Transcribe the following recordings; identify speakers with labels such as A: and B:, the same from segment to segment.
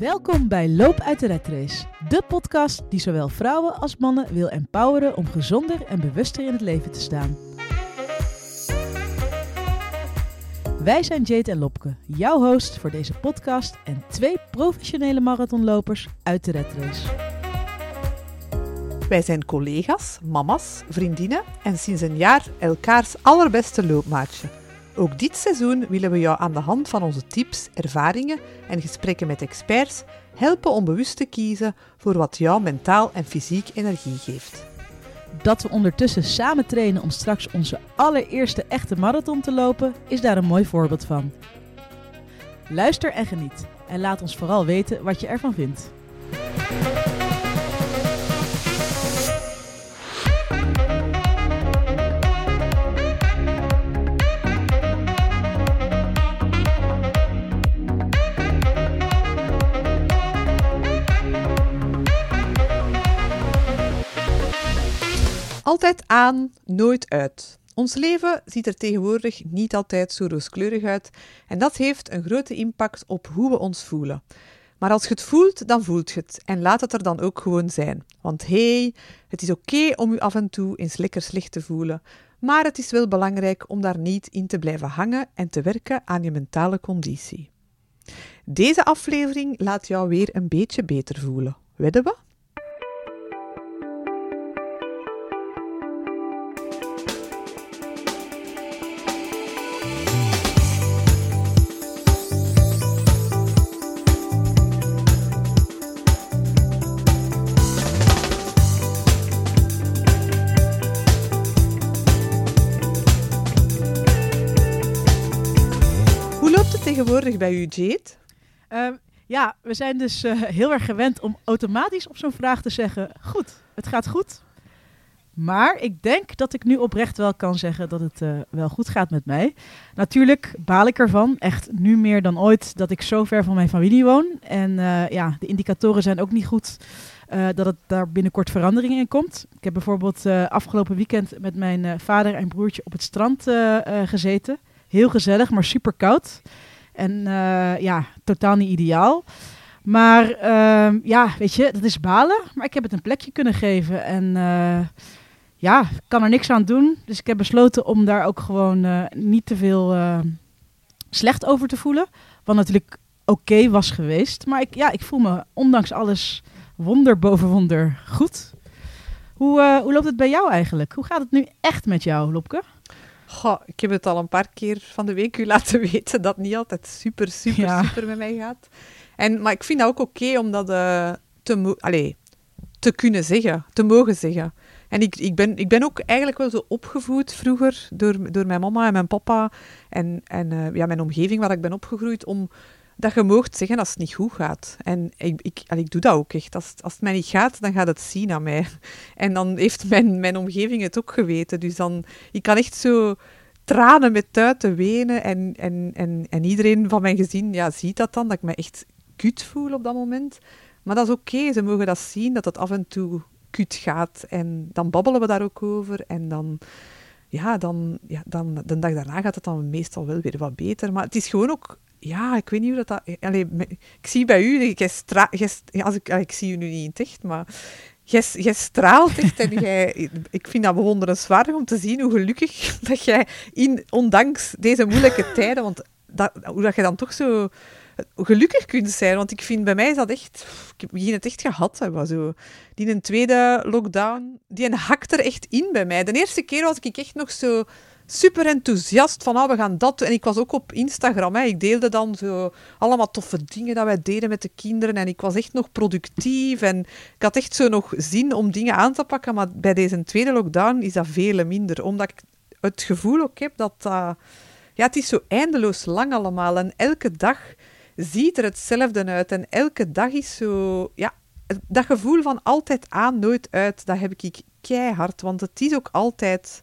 A: Welkom bij Loop uit de Red Race, de podcast die zowel vrouwen als mannen wil empoweren om gezonder en bewuster in het leven te staan. Wij zijn Jade en Lopke, jouw host voor deze podcast en twee professionele marathonlopers uit de Red Race.
B: Wij zijn collega's, mama's, vriendinnen en sinds een jaar elkaars allerbeste loopmaatje. Ook dit seizoen willen we jou aan de hand van onze tips, ervaringen en gesprekken met experts helpen om bewust te kiezen voor wat jou mentaal en fysiek energie geeft.
A: Dat we ondertussen samen trainen om straks onze allereerste echte marathon te lopen, is daar een mooi voorbeeld van. Luister en geniet en laat ons vooral weten wat je ervan vindt.
B: Altijd aan, nooit uit. Ons leven ziet er tegenwoordig niet altijd zo rooskleurig uit en dat heeft een grote impact op hoe we ons voelen. Maar als je het voelt, dan voelt je het en laat het er dan ook gewoon zijn. Want hey, het is oké om je af en toe eens lekker slecht te voelen, maar het is wel belangrijk om daar niet in te blijven hangen en te werken aan je mentale conditie. Deze aflevering laat jou weer een beetje beter voelen. Wedden we? Bij u, Jade?
A: Ehm, ja, we zijn dus eh, heel erg gewend om automatisch op zo'n vraag te zeggen: goed, het gaat goed. Maar ik denk dat ik nu oprecht wel kan zeggen dat het eh, wel goed gaat met mij. Natuurlijk baal ik ervan, echt nu meer dan ooit, dat ik zo ver van mijn familie woon. En eh, ja, de indicatoren zijn ook niet goed dat het daar binnenkort verandering in komt. Ik heb bijvoorbeeld afgelopen weekend met mijn vader en broertje op het strand gezeten. Heel gezellig, maar super koud. En eh, ja, totaal niet ideaal. Maar ehm, ja, weet je, dat is balen. Maar ik heb het een plekje kunnen geven. En eh, ja, ik kan er niks aan doen. Dus ik heb besloten om daar ook gewoon eh, niet te veel eh, slecht over te voelen. Wat natuurlijk oké was geweest. Maar ik, ja, ik voel me ondanks alles wonder boven wonder goed. Hoe, hoe loopt het bij jou eigenlijk? Hoe gaat het nu echt met jou, Lopke?
B: Goh, ik heb het al een paar keer van de week u laten weten dat het niet altijd super, super,
A: Ja.
B: super met mij gaat. En, maar ik vind dat ook oké om dat eh, te, allee, te kunnen zeggen, te mogen zeggen. En ik, ik, ben, ik ben ook eigenlijk wel zo opgevoed vroeger door, door mijn mama en mijn papa en, en eh, ja, mijn omgeving waar ik ben opgegroeid, om dat je moogt zeggen als het niet goed gaat. En ik, ik, allee, ik doe dat ook echt. Als, als het mij niet gaat, dan gaat het zien aan mij. En dan heeft mijn, mijn omgeving het ook geweten. Dus dan, ik kan echt zo tranen met tuiten wenen. En, en, en, en iedereen van mijn gezin ja, ziet dat dan, dat ik me echt kut voel op dat moment. Maar dat is oké, ze mogen dat zien, dat het af en toe kut gaat. En dan babbelen we daar ook over. En dan, ja, dan, ja, dan de dag daarna gaat het dan meestal wel weer wat beter. Maar het is gewoon ook, ja, ik weet niet hoe dat... dat allee, ik zie bij u, jij stra, jij als ik, allee, ik zie u nu niet in het echt, maar... Jij, jij straalt echt en jij, ik vind dat bewonderenswaardig om te zien hoe gelukkig dat jij, in, ondanks deze moeilijke tijden, want dat, hoe dat je dan toch zo gelukkig kunt zijn. Want ik vind, bij mij is dat echt... Ik heb begin het echt gehad hebben. Zo. Die een tweede lockdown, die een hakt er echt in bij mij. De eerste keer was ik echt nog zo super enthousiast van, ah, we gaan dat doen. En ik was ook op Instagram. Hè. Ik deelde dan zo allemaal toffe dingen dat wij deden met de kinderen. En ik was echt nog productief. En ik had echt zo nog zin om dingen aan te pakken. Maar bij deze tweede lockdown is dat veel minder. Omdat ik het gevoel ook heb dat... dat ja, het is zo eindeloos lang allemaal. En elke dag ziet er hetzelfde uit. En elke dag is zo... Ja, dat gevoel van altijd aan, nooit uit, dat heb ik keihard. Want het is ook altijd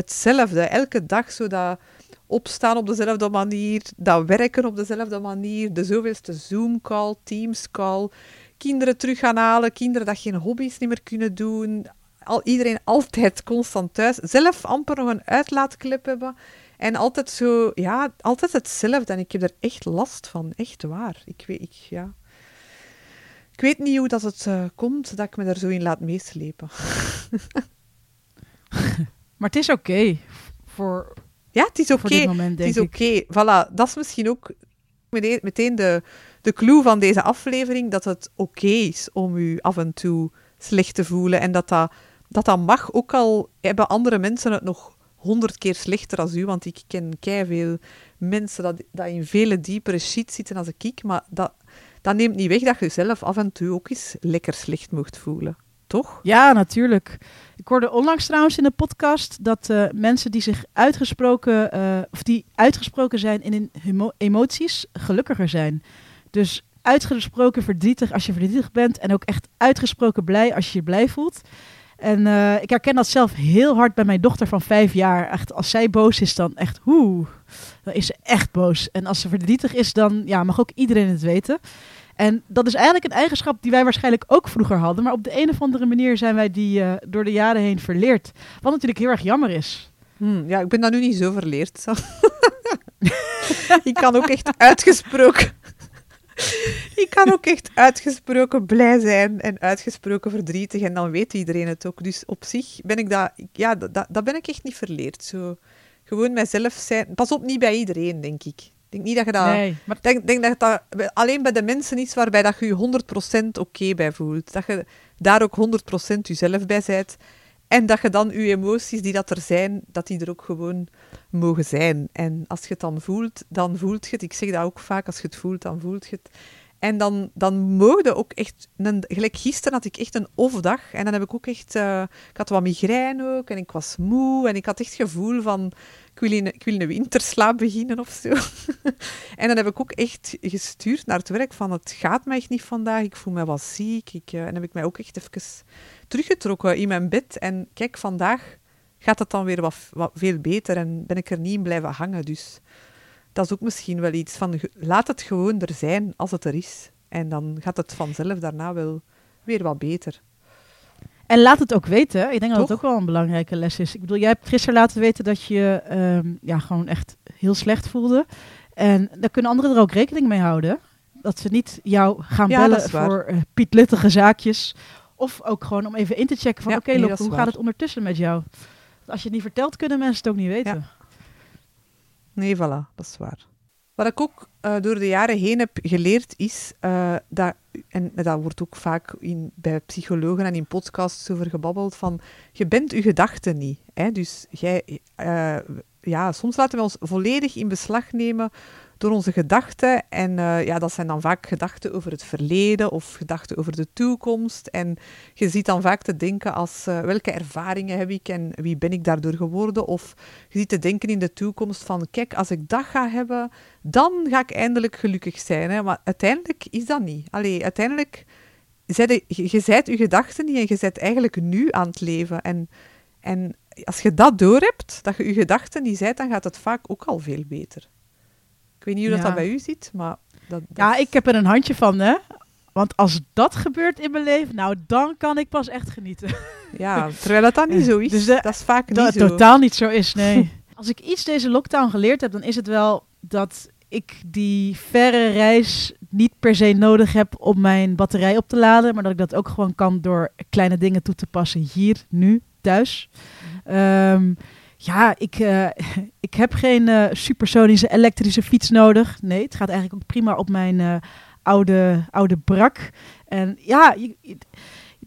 B: hetzelfde. Elke dag zo dat opstaan op dezelfde manier, dat werken op dezelfde manier, de zoveelste Zoom-call, Teams-call, kinderen terug gaan halen, kinderen dat geen hobby's niet meer kunnen doen, al, iedereen altijd constant thuis, zelf amper nog een uitlaatklep hebben. En altijd zo, ja, altijd hetzelfde. En ik heb er echt last van, echt waar. Ik weet, ik, ja. Ik weet niet hoe dat het eh, komt dat ik me daar zo in laat meeslepen.
A: Maar het is oké voor,
B: Ja, het is oké.
A: moment,
B: Het is oké. Voilà, dat is misschien ook meteen, de, de clue van deze aflevering, dat het oké is om u af en toe slecht te voelen. En dat dat, dat dat mag, ook al hebben andere mensen het nog honderd keer slechter als u, want ik ken veel mensen dat, dat in vele diepere shit zitten als ik, maar dat, dat neemt niet weg dat je zelf af en toe ook eens lekker slecht mocht voelen. Toch?
A: Ja, natuurlijk. Hoorde onlangs trouwens in de podcast dat eh, mensen die zich uitgesproken, eh, of die uitgesproken zijn in hun emo- emoties, gelukkiger zijn. Dus uitgesproken verdrietig als je verdrietig bent en ook echt uitgesproken blij als je je blij voelt. En eh, ik herken dat zelf heel hard bij mijn dochter van vijf jaar. Echt, als zij boos is, dan echt hoe, dan is ze echt boos. En als ze verdrietig is, dan ja, mag ook iedereen het weten. En dat is eigenlijk een eigenschap die wij waarschijnlijk ook vroeger hadden. Maar op de een of andere manier zijn wij die eh, door de jaren heen verleerd. Wat natuurlijk heel erg jammer is.
B: Hm, ja, ik ben dat nu niet zo verleerd. Ik kan ook echt uitgesproken... ik kan ook echt uitgesproken blij zijn en uitgesproken verdrietig. En dan weet iedereen het ook. Dus op zich ben ik dat... Ja, dat, dat, dat ben ik echt niet verleerd. Zo, gewoon mijzelf zijn. Pas op, niet bij iedereen, denk ik. Ik denk niet dat je dat...
A: nee, maar
B: Ik denk, denk dat dat alleen bij de mensen is waarbij dat je je 100% oké bij voelt. Dat je daar ook 100% jezelf bij bent. En dat je dan je emoties die dat er zijn, dat die er ook gewoon mogen zijn. En als je het dan voelt, dan voelt je het. Ik zeg dat ook vaak, als je het voelt, dan voelt je het. En dan, dan mogen ook echt... Een, gelijk gisteren had ik echt een off-dag. En dan heb ik ook echt... eh, ik had wat migraine ook. En ik was moe. En ik had echt het gevoel van... Ik wil, in, een winterslaap beginnen of zo. en dan heb ik ook echt gestuurd naar het werk van... Het gaat mij echt niet vandaag. Ik voel me wat ziek. Ik, eh, en heb ik mij ook echt even teruggetrokken in mijn bed. En kijk, vandaag gaat het dan weer wat, wat veel beter. En ben ik er niet in blijven hangen. Dus dat is ook misschien wel iets van... Laat het gewoon er zijn als het er is. En dan gaat het vanzelf daarna wel weer wat beter.
A: En laat het ook weten. Ik denk dat het
B: Toch?
A: ook wel een belangrijke les is. Ik bedoel, jij hebt gisteren laten weten dat je ehm, ja, gewoon echt heel slecht voelde. En daar kunnen anderen er ook rekening mee houden. Dat ze niet jou gaan
B: Ja,
A: bellen voor eh, pietluttige zaakjes. Of ook gewoon om even in te checken van...
B: Ja,
A: oké,
B: nee,
A: hoe
B: waar.
A: gaat het ondertussen met jou? Want als je het niet vertelt, kunnen mensen het ook niet weten.
B: Nee, voilà, dat is waar. Wat ik ook eh, door de jaren heen heb geleerd is eh, dat, en dat wordt ook vaak in, bij psychologen en in podcasts over gebabbeld, van je bent je gedachten niet. Hè? Dus jij, eh, ja, soms laten we ons volledig in beslag nemen door onze gedachten. En eh, ja, dat zijn dan vaak gedachten over het verleden of gedachten over de toekomst. En je ziet dan vaak te denken als eh, welke ervaringen heb ik en wie ben ik daardoor geworden? Of je ziet te denken in de toekomst van kijk, als ik dat ga hebben, dan ga ik eindelijk gelukkig zijn. Hè? Maar uiteindelijk is dat niet. Allee, uiteindelijk, je, je zijt je gedachten niet en je bent eigenlijk nu aan het leven. En, en als je dat doorhebt, dat je je gedachten niet zijt, dan gaat het vaak ook al veel beter. Ik weet niet hoe dat,
A: Ja.
B: dat bij u zit, maar... Dat, dat
A: Ja, ik heb er een handje van, hè. Want als dat gebeurt in mijn leven, nou, dan kan ik pas echt genieten.
B: ja, terwijl dat dan niet zo is.
A: Dus de-
B: dat is vaak
A: Dat
B: niet zo.
A: totaal niet zo is, nee. Als ik iets deze lockdown geleerd heb, dan is het wel dat ik die verre reis niet per se nodig heb om mijn batterij op te laden, maar dat ik dat ook gewoon kan door kleine dingen toe te passen hier, nu, thuis. Ehm, ja, ik, eh, ik heb geen eh, supersonische elektrische fiets nodig. Nee, het gaat eigenlijk ook prima op mijn eh, oude, oude brak. En ja,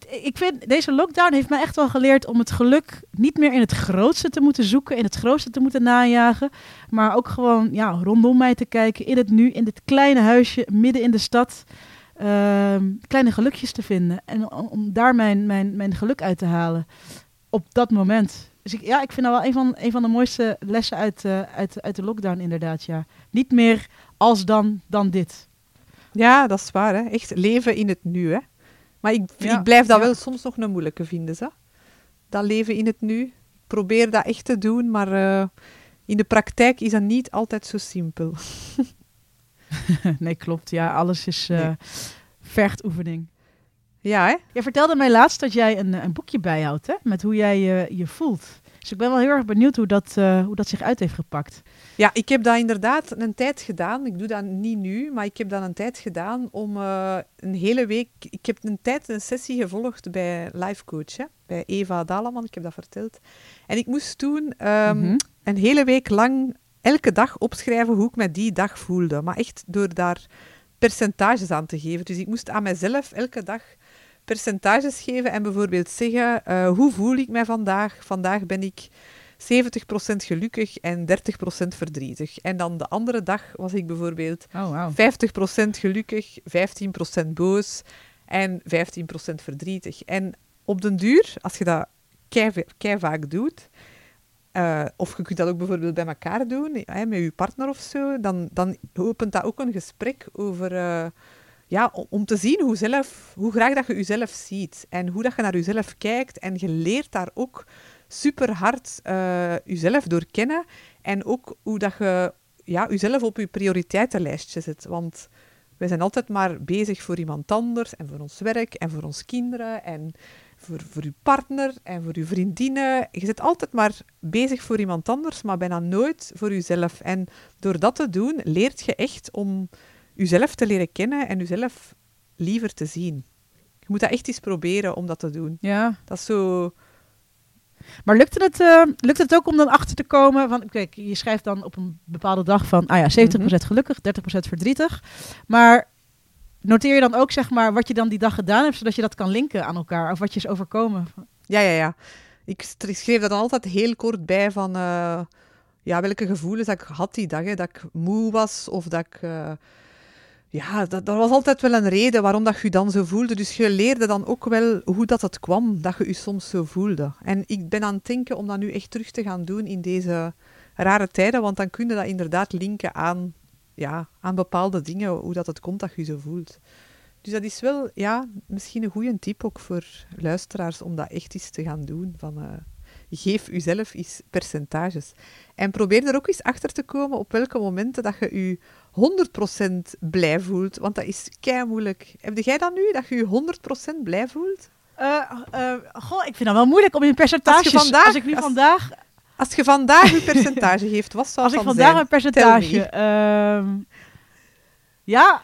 A: ik vind deze lockdown heeft mij echt wel geleerd om het geluk niet meer in het grootste te moeten zoeken, in het grootste te moeten najagen, maar ook gewoon ja, rondom mij te kijken, in het nu, in dit kleine huisje midden in de stad, ehm, kleine gelukjes te vinden en om daar mijn, mijn, mijn geluk uit te halen op dat moment. Dus ik, ja, ik vind dat wel een van, een van de mooiste lessen uit, eh, uit, uit de lockdown inderdaad, ja. Niet meer als dan, dan dit.
B: Ja, dat is waar. Hè. Echt leven in het nu. Hè. Maar ik,
A: Ja,
B: ik blijf dat
A: ja.
B: wel soms nog een moeilijke vinden. Zo. Dat leven in het nu. Ik probeer dat echt te doen, maar eh, in de praktijk is dat niet altijd zo simpel.
A: nee, klopt. Ja, alles is eh
B: Nee.
A: vergt oefening.
B: Ja, hè?
A: Jij vertelde mij laatst dat jij een, een boekje bijhoudt, hè? Met hoe jij je, je voelt. Dus ik ben wel heel erg benieuwd hoe dat, eh, hoe dat zich uit heeft gepakt.
B: Ja, ik heb dat inderdaad een tijd gedaan. Ik doe dat niet nu, maar ik heb dat een tijd gedaan om eh, een hele week... Ik heb een tijd een sessie gevolgd bij Life Coach, hè, bij Eva Dalaman. Ik heb dat verteld. En ik moest toen ehm,
A: Mhm.
B: een hele week lang elke dag opschrijven hoe ik me die dag voelde. Maar echt door daar percentages aan te geven. Dus ik moest aan mezelf elke dag percentages geven en bijvoorbeeld zeggen, eh, hoe voel ik mij vandaag? Vandaag ben ik 70% gelukkig en 30% verdrietig. En dan de andere dag was ik bijvoorbeeld
A: Oh, wauw.
B: 50% gelukkig, 15% boos en 15% verdrietig. En op den duur, als je dat kei, kei vaak doet, eh, of je kunt dat ook bijvoorbeeld bij elkaar doen, hè, met je partner of zo, dan, dan opent dat ook een gesprek over... eh, ja, om, te zien hoe, zelf, hoe graag dat je jezelf ziet en hoe dat je naar jezelf kijkt. En je leert daar ook super hard eh, jezelf door kennen. En ook hoe dat je ja, jezelf op je prioriteitenlijstje zet. Want we zijn altijd maar bezig voor iemand anders en voor ons werk en voor onze kinderen en voor, voor je partner en voor je vriendinnen. Je zit altijd maar bezig voor iemand anders, maar bijna nooit voor jezelf. En door dat te doen, leert je echt om jezelf te leren kennen en jezelf liever te zien. Je moet dat echt eens proberen om dat te doen.
A: Ja.
B: Dat is zo...
A: Maar lukte het, eh, het ook om dan achter te komen? Van, kijk, je schrijft dan op een bepaalde dag van, ah ja, 70% gelukkig, 30% verdrietig. Maar noteer je dan ook, zeg maar, wat je dan die dag gedaan hebt, zodat je dat kan linken aan elkaar? Of wat je is overkomen?
B: Ja, ja, ja. Ik schreef dat dan altijd heel kort bij van... eh, ja, welke gevoelens dat ik had die dag. Hè. Dat ik moe was of dat ik... eh, ja, dat, was altijd wel een reden waarom dat je dan zo voelde. Dus je leerde dan ook wel hoe dat het kwam, dat je je soms zo voelde. En ik ben aan het denken om dat nu echt terug te gaan doen in deze rare tijden, want dan kun je dat inderdaad linken aan, ja, aan bepaalde dingen, hoe dat het komt dat je je zo voelt. Dus dat is wel ja, misschien een goede tip ook voor luisteraars om dat echt eens te gaan doen. Van, eh, geef jezelf eens percentages. En probeer er ook eens achter te komen op welke momenten dat je je 100% blij voelt. Want dat is kei moeilijk. Heb jij dat nu, dat je je 100% blij voelt?
A: Eh, eh, goh, ik vind dat wel moeilijk om in percentages...
B: Als je vandaag-
A: als ik nu
B: als-
A: vandaag...
B: Als je vandaag je percentage geeft, wat zou
A: Als ik vandaag
B: zijn?
A: een percentage... Ehm, ja,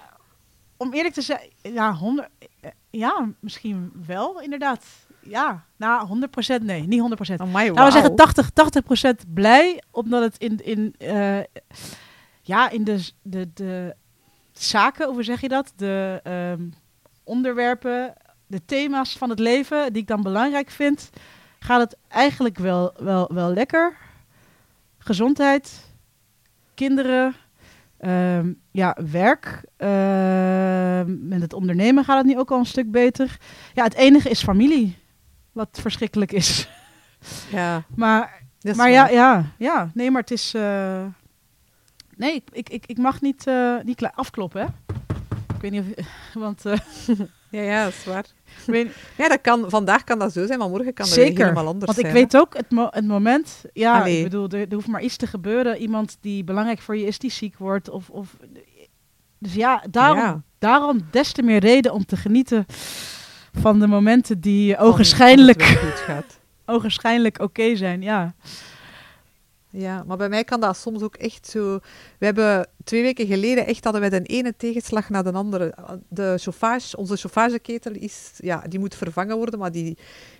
A: om eerlijk te zijn... Ja, 100, eh, ja, misschien wel, inderdaad. Ja, nou, 100% nee, niet 100%.
B: Amai,
A: Laten we zeggen
B: wauw.
A: 80, 80% blij, omdat het in, in, ja, in de, de, de zaken, hoe zeg je dat? De ehm, onderwerpen, de thema's van het leven, die ik dan belangrijk vind, gaat het eigenlijk wel, wel, wel lekker. Gezondheid, kinderen, ehm, ja, werk. ehm, met het ondernemen gaat het nu ook al een stuk beter. Ja, het enige is familie, wat verschrikkelijk is.
B: Ja,
A: Maar, maar ja,
B: waar.
A: ja, ja, nee, maar het is. eh, Nee, ik, ik, ik, ik mag niet, eh, niet afkloppen, hè? Ik weet niet of. Want. eh,
B: Ja, ja, dat is waar.
A: weet
B: Ja, dat kan, vandaag kan dat zo zijn, maar morgen kan dat
A: Zeker,
B: helemaal anders
A: want ik
B: zijn.
A: weet ook het, mo- het moment. Ja,
B: Allee.
A: ik bedoel, er, er hoeft maar iets te gebeuren. Iemand die belangrijk voor je is, die ziek wordt. Of, of, dus ja daarom,
B: Ja.
A: daarom des te meer reden om te genieten van de momenten die ogenschijnlijk, ogenschijnlijk oké zijn. Ja.
B: Ja, maar bij mij kan dat soms ook echt zo... We hebben twee weken geleden echt hadden wij de ene tegenslag naar de andere. De chauffage, onze chauffageketel is... Ja, die moet vervangen worden, maar die,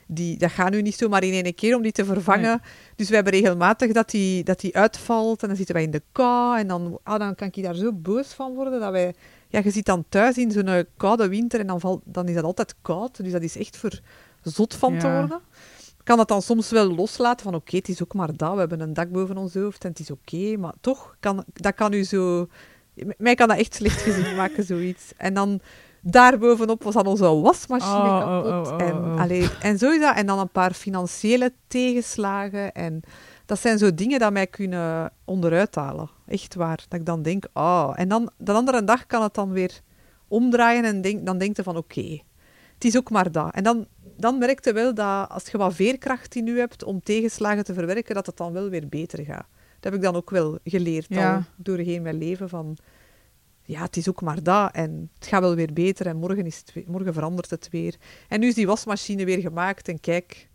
B: die, dat gaat nu niet zomaar in één keer om die te vervangen. Dus we hebben regelmatig dat die, dat die uitvalt en dan zitten wij in de kou en dan, ah, dan kan ik daar zo boos van worden dat wij... Ja, je zit dan thuis in zo'n koude winter en dan, valt, dan is dat altijd koud. Dus dat is echt voor zot van te worden. Ik kan dat dan soms wel loslaten van oké, het is ook maar dat. We hebben een dak boven ons hoofd en het is oké. maar toch, kan, dat kan u zo... Mij kan dat echt slecht gezien maken, zoiets. En dan daarbovenop was dan onze wasmachine
A: Oh, oh,
B: kapot.
A: oh, oh,
B: en, allee, en zo is dat. En dan een paar financiële tegenslagen. En dat zijn zo dingen dat mij kunnen onderuit halen. Echt waar. Dat ik dan denk, oh. En dan de andere dag kan het dan weer omdraaien en denk, dan denk je van oké, het is ook maar dat. En dan, dan merk je wel dat als je wat veerkracht in je hebt om tegenslagen te verwerken, dat het dan wel weer beter gaat. Dat heb ik dan ook wel geleerd
A: Ja.
B: al doorheen mijn leven van ja, het is ook maar dat en het gaat wel weer beter en morgen, is het weer- morgen verandert het weer. En nu is die wasmachine weer gemaakt en kijk,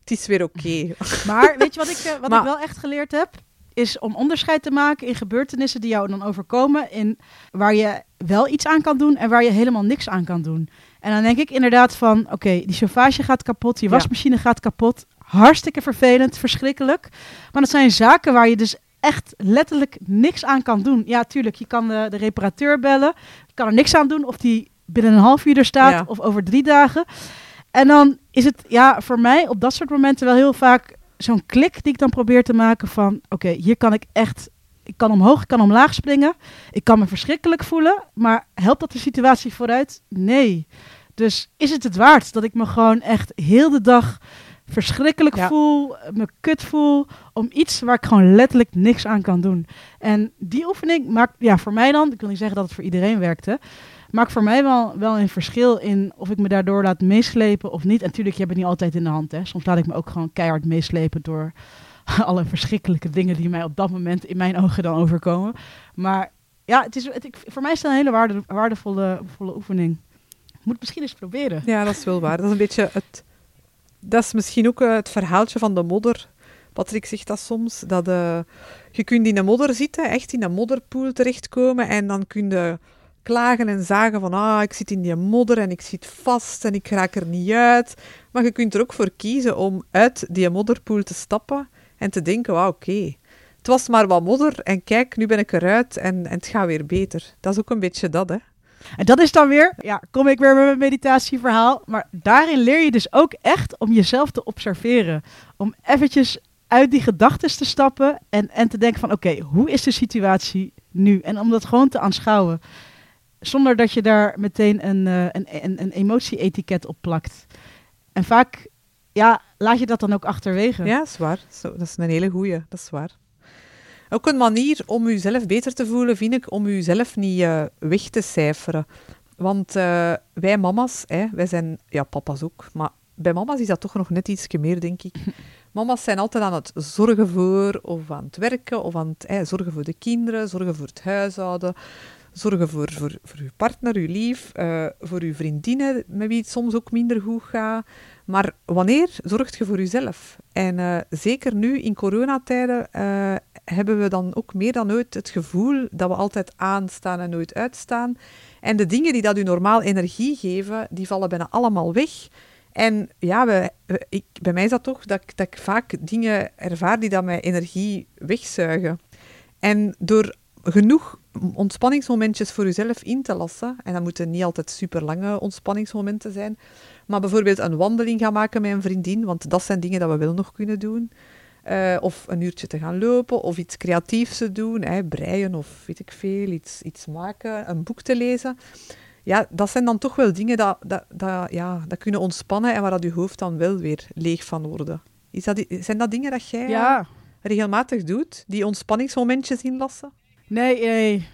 B: het is weer oké.
A: Maar weet je wat ik, eh, wat
B: Maar-
A: ik wel echt geleerd heb? Is om onderscheid te maken in gebeurtenissen die jou dan overkomen. In waar je wel iets aan kan doen en waar je helemaal niks aan kan doen. En dan denk ik inderdaad van, oké, die chauffage gaat kapot, die
B: Ja.
A: wasmachine gaat kapot. Hartstikke vervelend, verschrikkelijk. Maar dat zijn zaken waar je dus echt letterlijk niks aan kan doen. Ja, tuurlijk, je kan de, de reparateur bellen. Je kan er niks aan doen of die binnen een half uur er staat
B: Ja.
A: of over drie dagen. En dan is het ja, voor mij op dat soort momenten wel heel vaak zo'n klik die ik dan probeer te maken van... Oké, hier kan ik echt... Ik kan omhoog, ik kan omlaag springen. Ik kan me verschrikkelijk voelen. Maar helpt dat de situatie vooruit? Nee. Dus is het het waard dat ik me gewoon echt heel de dag verschrikkelijk
B: Ja.
A: voel, me kut voel, om iets waar ik gewoon letterlijk niks aan kan doen. En die oefening maakt, ja, voor mij dan, ik wil niet zeggen dat het voor iedereen werkte, maakt voor mij wel, wel een verschil in of ik me daardoor laat meeslepen of niet. En natuurlijk, je hebt het niet altijd in de hand. Hè. Soms laat ik me ook gewoon keihard meeslepen door alle verschrikkelijke dingen die mij op dat moment in mijn ogen dan overkomen. Maar ja, het is, ik, voor mij is het een hele waarde, waardevolle volle oefening. Moet misschien eens proberen.
B: Ja, dat is wel waar. Dat is een beetje het... Dat is misschien ook eh, het verhaaltje van de modder. Patrick zegt dat soms, dat eh, je kunt in de modder zitten, echt in een modderpoel terechtkomen en dan kun je klagen en zagen van ah, ik zit in die modder en ik zit vast en ik raak er niet uit. Maar je kunt er ook voor kiezen om uit die modderpoel te stappen en te denken, wauw, oké. Het was maar wat modder en kijk, nu ben ik eruit en, en het gaat weer beter. Dat is ook een beetje dat, hè.
A: En dat is dan weer, ja, kom ik weer met mijn meditatieverhaal. Maar daarin leer je dus ook echt om jezelf te observeren. Om eventjes uit die gedachten te stappen en, en te denken van oké, hoe is de situatie nu? En om dat gewoon te aanschouwen. Zonder dat je daar meteen een, eh, een, een, een emotie-etiket op plakt. En vaak, ja, laat je dat dan ook achterwege.
B: Ja, dat is waar. Dat is een hele goeie, dat is waar. Ook een manier om jezelf beter te voelen, vind ik, om jezelf niet eh, weg te cijferen. Want eh, wij mama's, hè, wij zijn, ja, papa's ook, maar bij mama's is dat toch nog net iets meer, denk ik. Mama's zijn altijd aan het zorgen voor, of aan het werken, of aan het hè, zorgen voor de kinderen, zorgen voor het huishouden, zorgen voor, voor, voor uw partner, uw lief, eh, voor uw vriendinnen, met wie het soms ook minder goed gaat. Maar wanneer zorgt je voor jezelf? En eh, zeker nu in coronatijden eh, hebben we dan ook meer dan ooit het gevoel dat we altijd aanstaan en nooit uitstaan. En de dingen die dat u normaal energie geven, die vallen bijna allemaal weg. En ja, we, ik, bij mij is dat toch dat, ik- dat ik vaak dingen ervaar die dat mij energie wegzuigen. En door genoeg ontspanningsmomentjes voor jezelf in te lassen, en dat moeten niet altijd super lange ontspanningsmomenten zijn, maar bijvoorbeeld een wandeling gaan maken met een vriendin, want dat zijn dingen dat we wel nog kunnen doen. Eh, of een uurtje te gaan lopen, of iets creatiefs te doen, hè, breien of weet ik veel, iets, iets maken, een boek te lezen. Ja, dat zijn dan toch wel dingen dat, dat, dat, ja, dat kunnen ontspannen en waar dat je hoofd dan wel weer leeg van worden. Is dat, zijn dat dingen dat jij
A: Ja,
B: regelmatig doet, die ontspanningsmomentjes inlassen?
A: Nee, nee,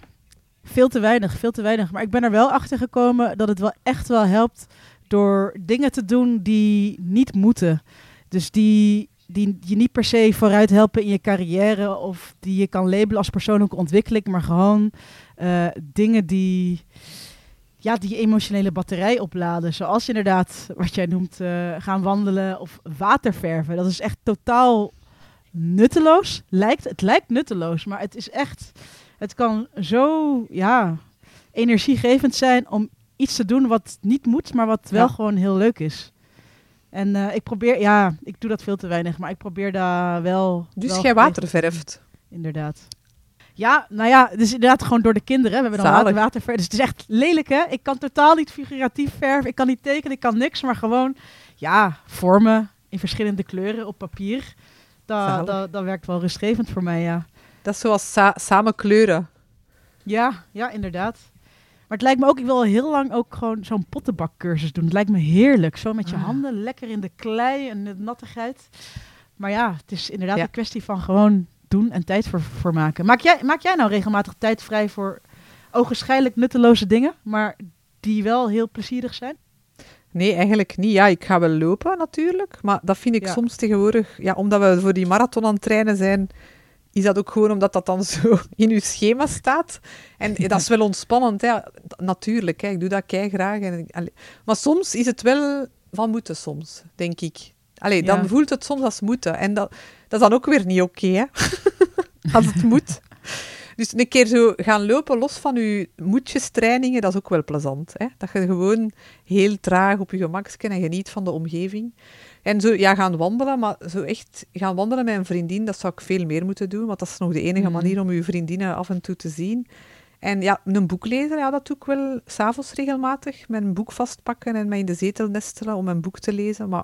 A: veel te weinig, veel te weinig. Maar ik ben er wel achter gekomen dat het wel echt wel helpt door dingen te doen die niet moeten. Dus die, die je niet per se vooruit helpen in je carrière of die je kan labelen als persoonlijke ontwikkeling, maar gewoon eh, dingen die, ja, die emotionele batterij opladen. Zoals inderdaad, wat jij noemt, eh, gaan wandelen of waterverven. Dat is echt totaal nutteloos. Lijkt, het lijkt nutteloos, maar het is echt. Het kan zo ja, energiegevend zijn om iets te doen wat niet moet, maar wat wel
B: Ja.
A: gewoon heel leuk is. En eh, ik probeer, ja, ik doe dat veel te weinig, maar ik probeer daar wel.
B: Dus jij waterverft.
A: Inderdaad. Ja, nou ja, is inderdaad gewoon door de kinderen. We hebben dan water, waterverf. Dus het is echt lelijk, hè? Ik kan totaal niet figuratief verven. Ik kan niet tekenen, ik kan niks. Maar gewoon, ja, vormen in verschillende kleuren op papier. Dat, dat, dat werkt wel rustgevend voor mij, ja.
B: Dat is zoals sa- samen kleuren.
A: Ja, ja, inderdaad. Maar het lijkt me ook, ik wil al heel lang ook gewoon zo'n pottenbakcursus doen. Het lijkt me heerlijk. Zo met je
B: Ah.
A: handen, lekker in de klei en de nattigheid. Maar ja, het is inderdaad
B: Ja.
A: een kwestie van gewoon doen en tijd voor, voor maken. Maak jij, maak jij nou regelmatig tijd vrij voor ogenschijnlijk nutteloze dingen, maar die wel heel plezierig zijn?
B: Nee, eigenlijk niet. Ja, ik ga wel lopen natuurlijk. Maar dat vind ik
A: Ja.
B: soms tegenwoordig... Ja, omdat we voor die marathon aan het trainen zijn, is dat ook gewoon omdat dat dan zo in uw schema staat. En dat is wel ontspannend, hè. Natuurlijk, hè. ik doe dat kei graag. En, allee. maar soms is het wel van moeten, soms, denk ik. Allee, dan
A: Ja.
B: voelt het soms als moeten. En dat, dat is dan ook weer niet oké, als het moet. Dus een keer zo gaan lopen los van je moedjestrainingen, dat is ook wel plezant. Hè? Dat je gewoon heel traag op je gemakje en geniet van de omgeving. En zo, ja, gaan wandelen, maar zo echt gaan wandelen met een vriendin, dat zou ik veel meer moeten doen, want dat is nog de enige
A: Mhm.
B: manier om je vriendinnen af en toe te zien. En ja, een boek lezen, ja, dat doe ik wel s'avonds regelmatig. Een boek vastpakken en mij in de zetel nestelen om een boek te lezen. Maar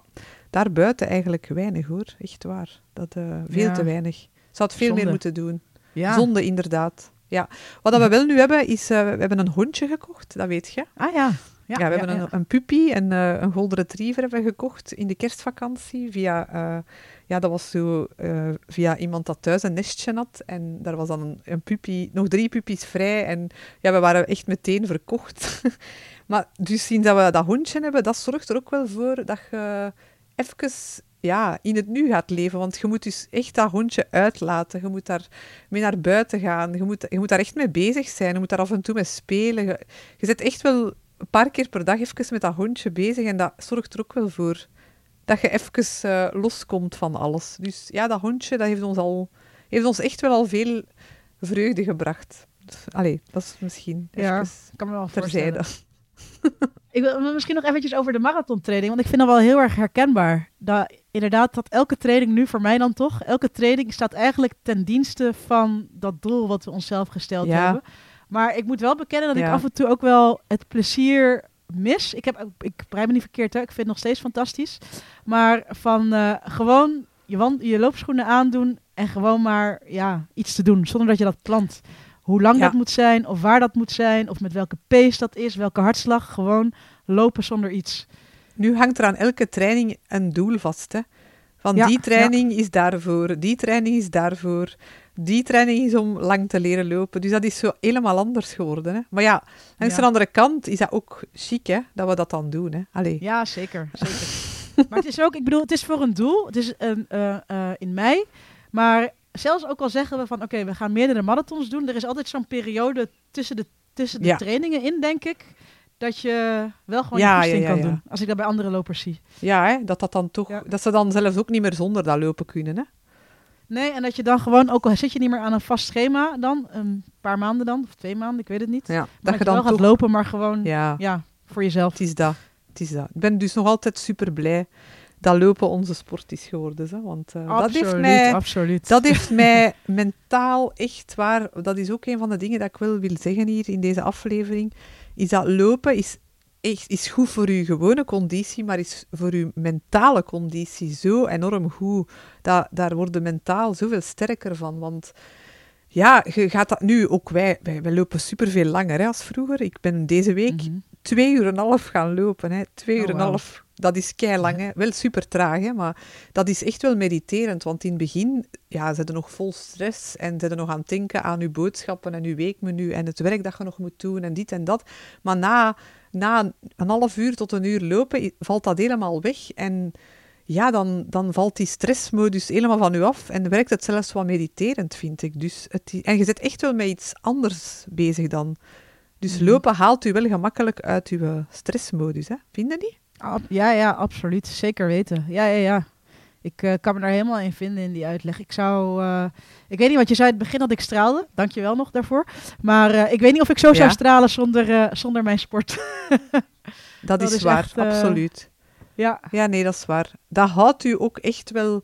B: daarbuiten eigenlijk weinig hoor, echt waar. Dat, eh, veel
A: Ja.
B: te weinig. Zou het veel
A: Zonde.
B: meer moeten doen.
A: Ja.
B: Zonde, inderdaad. Ja. Wat dat we wel nu hebben, is... eh, we hebben een hondje gekocht, dat weet je.
A: Ah ja. Ja,
B: Ja, we hebben
A: ja.
B: Een, een puppy en eh, een golden retriever hebben we gekocht in de kerstvakantie. Via, eh, ja, dat was zo eh, via iemand dat thuis een nestje had. En daar was dan een, een puppy, nog drie puppies vrij. En ja, we waren echt meteen verkocht. maar dus sinds dat we dat hondje hebben, dat zorgt er ook wel voor dat je even ja, in het nu gaat leven. Want je moet dus echt dat hondje uitlaten. Je moet daar mee naar buiten gaan. Je moet, je moet daar echt mee bezig zijn. Je moet daar af en toe mee spelen. Je, je zit echt wel een paar keer per dag even met dat hondje bezig. En dat zorgt er ook wel voor dat je even eh, loskomt van alles. Dus ja, dat hondje dat heeft, ons al, heeft ons echt wel al veel vreugde gebracht. Dus, allee, dat is misschien
A: Ja, kan me wel
B: terzijde.
A: Ik wil misschien nog eventjes over de marathontraining, want ik vind dat wel heel erg herkenbaar. Dat, inderdaad, dat elke training nu, voor mij dan toch, elke training staat eigenlijk ten dienste van dat doel wat we onszelf gesteld
B: Ja.
A: hebben. Maar ik moet wel bekennen dat ik af en toe ook wel het plezier mis. Ik, heb, ik begrijp me niet verkeerd, hè? ik vind het nog steeds fantastisch. Maar van eh, gewoon je, wand, je loopschoenen aandoen en gewoon maar ja, iets te doen, zonder dat je dat plant. Hoe lang
B: Ja.
A: dat moet zijn, of waar dat moet zijn, of met welke pace dat is, welke hartslag. Gewoon lopen zonder iets.
B: Nu hangt er aan elke training een doel vast. Hè? Van
A: Ja,
B: die training is daarvoor, die training is daarvoor, die training is om lang te leren lopen. Dus dat is zo helemaal anders geworden. Hè? Maar ja, langs
A: Ja.
B: de andere kant is dat ook chic hè, dat we dat dan doen. Hè? Allee.
A: Ja, zeker. zeker. maar het is ook, ik bedoel, het is voor een doel. Het is een, eh, eh, in mei. Maar zelfs ook al zeggen we van, oké, we gaan meerdere marathons doen. Er is altijd zo'n periode tussen de, tussen de
B: Ja.
A: trainingen in, denk ik. Dat je wel gewoon
B: Ja, ja, ja,
A: kan doen. Als ik dat bij andere lopers zie.
B: Ja, hè, dat, dat, dan toch, dat ze dan zelfs ook niet meer zonder dat lopen kunnen. Hè?
A: Nee, en dat je dan gewoon, ook al zit je niet meer aan een vast schema dan, een paar maanden dan, of twee maanden, ik weet het niet.
B: Ja,
A: Maar
B: dat je dan
A: wel
B: toch...
A: gaat lopen, maar gewoon, ja,
B: Ja,
A: voor jezelf.
B: het is dat. Het is dat. Ik ben dus nog altijd super blij dat lopen onze sport is geworden. Hè? Want eh, dat heeft
A: absoluut,
B: mij...
A: absoluut.
B: Dat heeft mij mentaal echt waar. Dat is ook een van de dingen dat ik wel wil zeggen hier in deze aflevering. Is dat lopen is, echt, is goed voor je gewone conditie, maar is voor je mentale conditie zo enorm goed. Dat, daar worden mentaal zoveel sterker van. Want ja, je gaat dat nu ook wij. Wij, wij lopen superveel langer hè, als vroeger. Ik ben deze week
A: Mhm.
B: twee uur en een half gaan lopen. Hè. Twee
A: Oh,
B: uur en een half. Dat is kei lang, hè. Wel super traag, hè, maar dat is echt wel mediterend. Want in het begin, ja, ze nog vol stress en ze nog aan het denken aan uw boodschappen en uw weekmenu en het werk dat je nog moet doen en dit en dat. Maar na, na een half uur tot een uur lopen valt dat helemaal weg en ja, dan, dan valt die stressmodus helemaal van u af en werkt het zelfs wat mediterend, vind ik. Dus het, en je zit echt wel met iets anders bezig dan. Dus
A: Mhm.
B: lopen haalt u wel gemakkelijk uit uw stressmodus, hè? Vind je niet?
A: Ja, ja, absoluut. Zeker weten. Ja, ja, ja. Ik eh, kan me daar helemaal in vinden in die uitleg. Ik zou... eh, ik weet niet, want je zei in het begin dat ik straalde. Dank je wel nog daarvoor. Maar eh, ik weet niet of ik zo zou stralen zonder, zonder mijn sport.
B: Dat,
A: Dat
B: is,
A: is
B: waar,
A: echt,
B: absoluut.
A: ja.
B: Ja, nee, dat is waar. Dat houdt u ook echt wel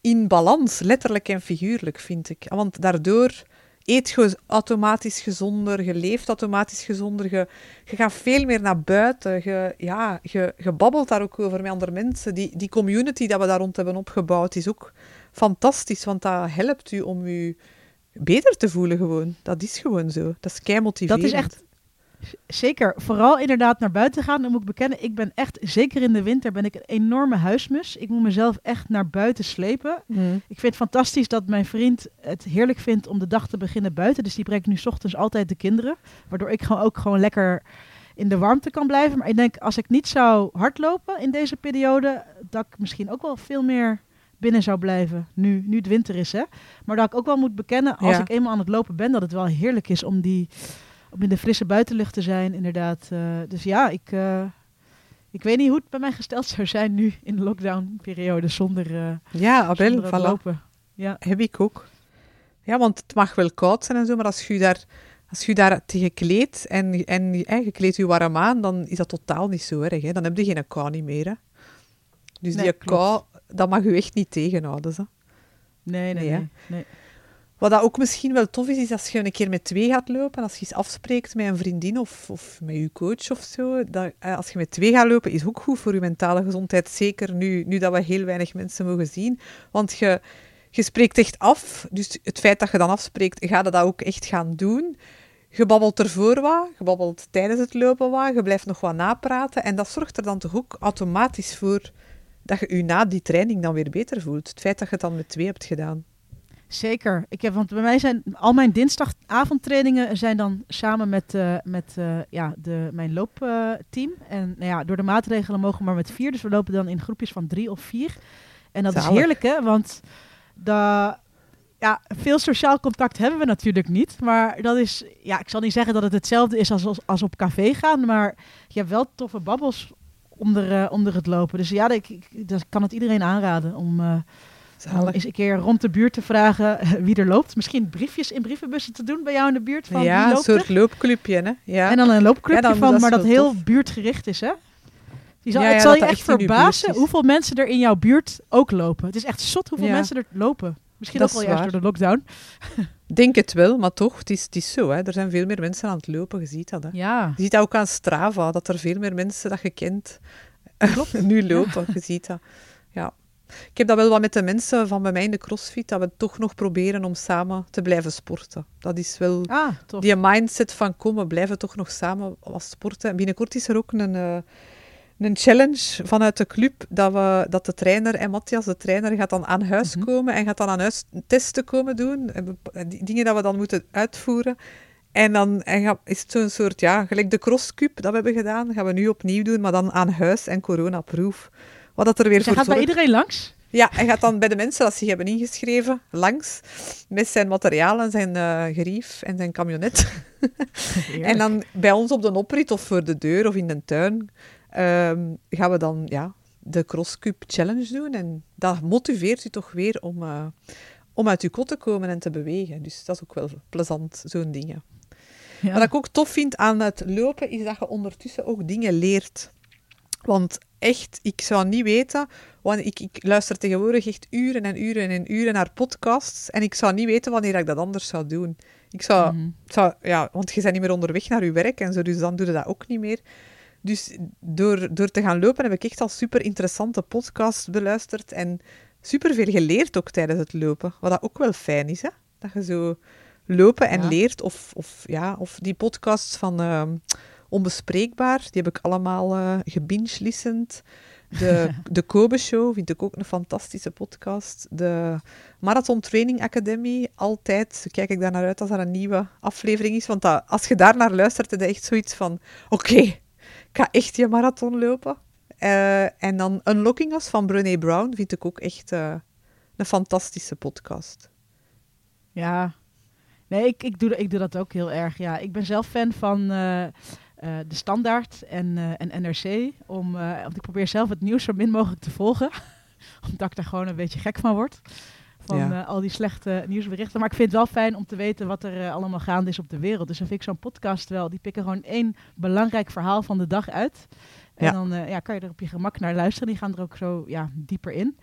B: in balans, letterlijk en figuurlijk, vind ik. Want daardoor eet je automatisch gezonder, je leeft automatisch gezonder, je, je gaat veel meer naar buiten, je, ja, je, je babbelt daar ook over met andere mensen. Die, die community dat we daar rond hebben opgebouwd is ook fantastisch, want dat helpt u om u beter te voelen gewoon. Dat is gewoon zo. Dat is kei motiverend.
A: Dat is echt... Zeker. Vooral inderdaad naar buiten gaan. Dan moet ik bekennen, ik ben echt... Zeker in de winter ben ik een enorme huismus. Ik moet mezelf echt naar buiten slepen.
B: Mm.
A: Ik vind het fantastisch dat mijn vriend het heerlijk vindt om de dag te beginnen buiten. Dus die brengt nu ochtends altijd de kinderen. Waardoor ik gewoon ook gewoon lekker in de warmte kan blijven. Maar ik denk, als ik niet zou hardlopen in deze periode, dat ik misschien ook wel veel meer binnen zou blijven. Nu, nu het winter is, hè. Maar dat ik ook wel moet bekennen, als
B: Ja.
A: ik eenmaal aan het lopen ben, dat het wel heerlijk is om, die, om in de frisse buitenlucht te zijn, inderdaad. Eh, dus ja, ik... eh, Ik weet niet hoe het bij mij gesteld zou zijn nu in de lockdown-periode zonder, uh,
B: ja, Abel, voilà.
A: lopen. Ja.
B: Heb ik ook. Ja, want het mag wel koud zijn en zo, maar als je daar, als je daar tegen kleedt en, en je kleedt je warm aan, dan is dat totaal niet zo erg. Hè. Dan heb je geen kou niet meer. Hè. Dus
A: Nee,
B: die
A: klopt.
B: kou, dat mag je echt niet tegenhouden. Hè.
A: Nee, nee,
B: Nee, hè?
A: nee. nee.
B: Wat dat ook misschien wel tof is, is als je een keer met twee gaat lopen, als je eens afspreekt met een vriendin of, of met je coach of zo, dat, eh, als je met twee gaat lopen, is ook goed voor je mentale gezondheid. Zeker nu, nu dat we heel weinig mensen mogen zien. Want je, je spreekt echt af, dus het feit dat je dan afspreekt, ga je dat ook echt gaan doen. Je babbelt ervoor wat, je babbelt tijdens het lopen wat, je blijft nog wat napraten. En dat zorgt er dan toch ook automatisch voor dat je je na die training dan weer beter voelt. Het feit dat je het dan met twee hebt gedaan.
A: Zeker. Ik heb, want bij mij zijn al mijn dinsdagavondtrainingen zijn dan samen met, eh, met eh, ja, de, mijn loopteam. en nou ja, door de maatregelen mogen we maar met vier. Dus we lopen dan in groepjes van drie of vier. En dat is heerlijk, hè? Want da, ja, veel sociaal contact hebben we natuurlijk niet. Maar dat is, ja, ik zal niet zeggen dat het hetzelfde is als, als, als op café gaan. Maar je hebt wel toffe babbels onder, eh, onder het lopen. Dus ja, ik, ik, dat kan het iedereen aanraden om... om
B: Zalig.
A: eens een keer rond de buurt te vragen eh, wie er loopt. Misschien briefjes in brievenbussen te doen bij jou in de buurt van
B: ja,
A: wie
B: een
A: loopt
B: soort
A: er.
B: loopclubje, hè? Ja.
A: En dan een loopclubje
B: Ja, dan-
A: van,
B: dat
A: maar dat heel buurtgericht is, hè? Je zal,
B: Ja,
A: het zal je echt verbazen hoeveel mensen er in jouw buurt ook lopen. Het is echt zot hoeveel mensen er lopen. Misschien
B: Dat
A: ook wel
B: is
A: juist door de lockdown.
B: Denk het wel, maar toch, het is, het is zo. Hè. Er zijn veel meer mensen aan het lopen, je ziet dat. Hè.
A: Ja,
B: Je ziet dat ook aan Strava, dat er veel meer mensen dat je kent nu lopen. Je ziet dat. Ja. Ik heb dat wel wat met de mensen van bij mij in de crossfit, dat we toch nog proberen om samen te blijven sporten. Dat is wel
A: ah,
B: die mindset van komen, blijven toch nog samen wat sporten. En binnenkort is er ook een, eh, een challenge vanuit de club dat, we, dat de trainer en Matthias, de trainer, gaat dan aan huis
A: Mhm.
B: komen en gaat dan aan huis testen komen doen. En die dingen dat we dan moeten uitvoeren. En dan en is het zo'n soort, ja, gelijk de crosscup dat we hebben gedaan, gaan we nu opnieuw doen, maar dan aan huis en coronaproof. Wat dat er weer
A: Dus hij
B: voor
A: gaat bij iedereen langs?
B: Ja, hij gaat dan bij de mensen dat zich hebben ingeschreven langs met zijn materiaal en zijn eh, gerief en zijn camionet. En dan bij ons op de oprit of voor de deur of in de tuin ehm, gaan we dan ja, de Cross Cup Challenge doen. En dat motiveert u toch weer om, eh, om uit uw kot te komen en te bewegen. Dus dat is ook wel plezant, zo'n dingen.
A: Ja.
B: Wat ik ook tof vind aan het lopen, is dat je ondertussen ook dingen leert. Want echt, ik zou niet weten, want ik, ik luister tegenwoordig echt uren en uren en uren naar podcasts. En ik zou niet weten wanneer ik dat anders zou doen. Ik zou,
A: Mhm.
B: zou ja, want je bent niet meer onderweg naar je werk en zo, dus dan doe je dat ook niet meer. Dus door, door te gaan lopen heb ik echt al super interessante podcasts beluisterd en super veel geleerd ook tijdens het lopen. Wat dat ook wel fijn is, hè? Dat je zo lopen en
A: Ja.
B: leert. Of, of, ja, of die podcasts van ehm, Onbespreekbaar, die heb ik allemaal eh gebinge-listened. De, de Kobe Show vind ik ook een fantastische podcast. De Marathon Training Academy, altijd kijk ik daar naar uit als er een nieuwe aflevering is. Want dat, als je daar naar luistert, je echt zoiets van... Oké, ik ga echt je marathon lopen. Eh, en dan Unlocking Us van Brené Brown vind ik ook echt eh, een fantastische podcast.
A: Ja. Nee, ik, ik, doe, ik doe dat ook heel erg. Ja, ik ben zelf fan van eh, de Standaard en, eh, en NRC. Om, eh, want ik probeer zelf het nieuws zo min mogelijk te volgen. omdat ik daar gewoon een beetje gek van word. Van
B: Ja.
A: al die slechte nieuwsberichten. Maar ik vind het wel fijn om te weten wat er allemaal gaande is op de wereld. Dus dan vind ik zo'n podcast wel. Die pikken gewoon één belangrijk verhaal van de dag uit. En
B: Ja.
A: dan ja, kan je er op je gemak naar luisteren. Die gaan er ook zo ja, dieper in.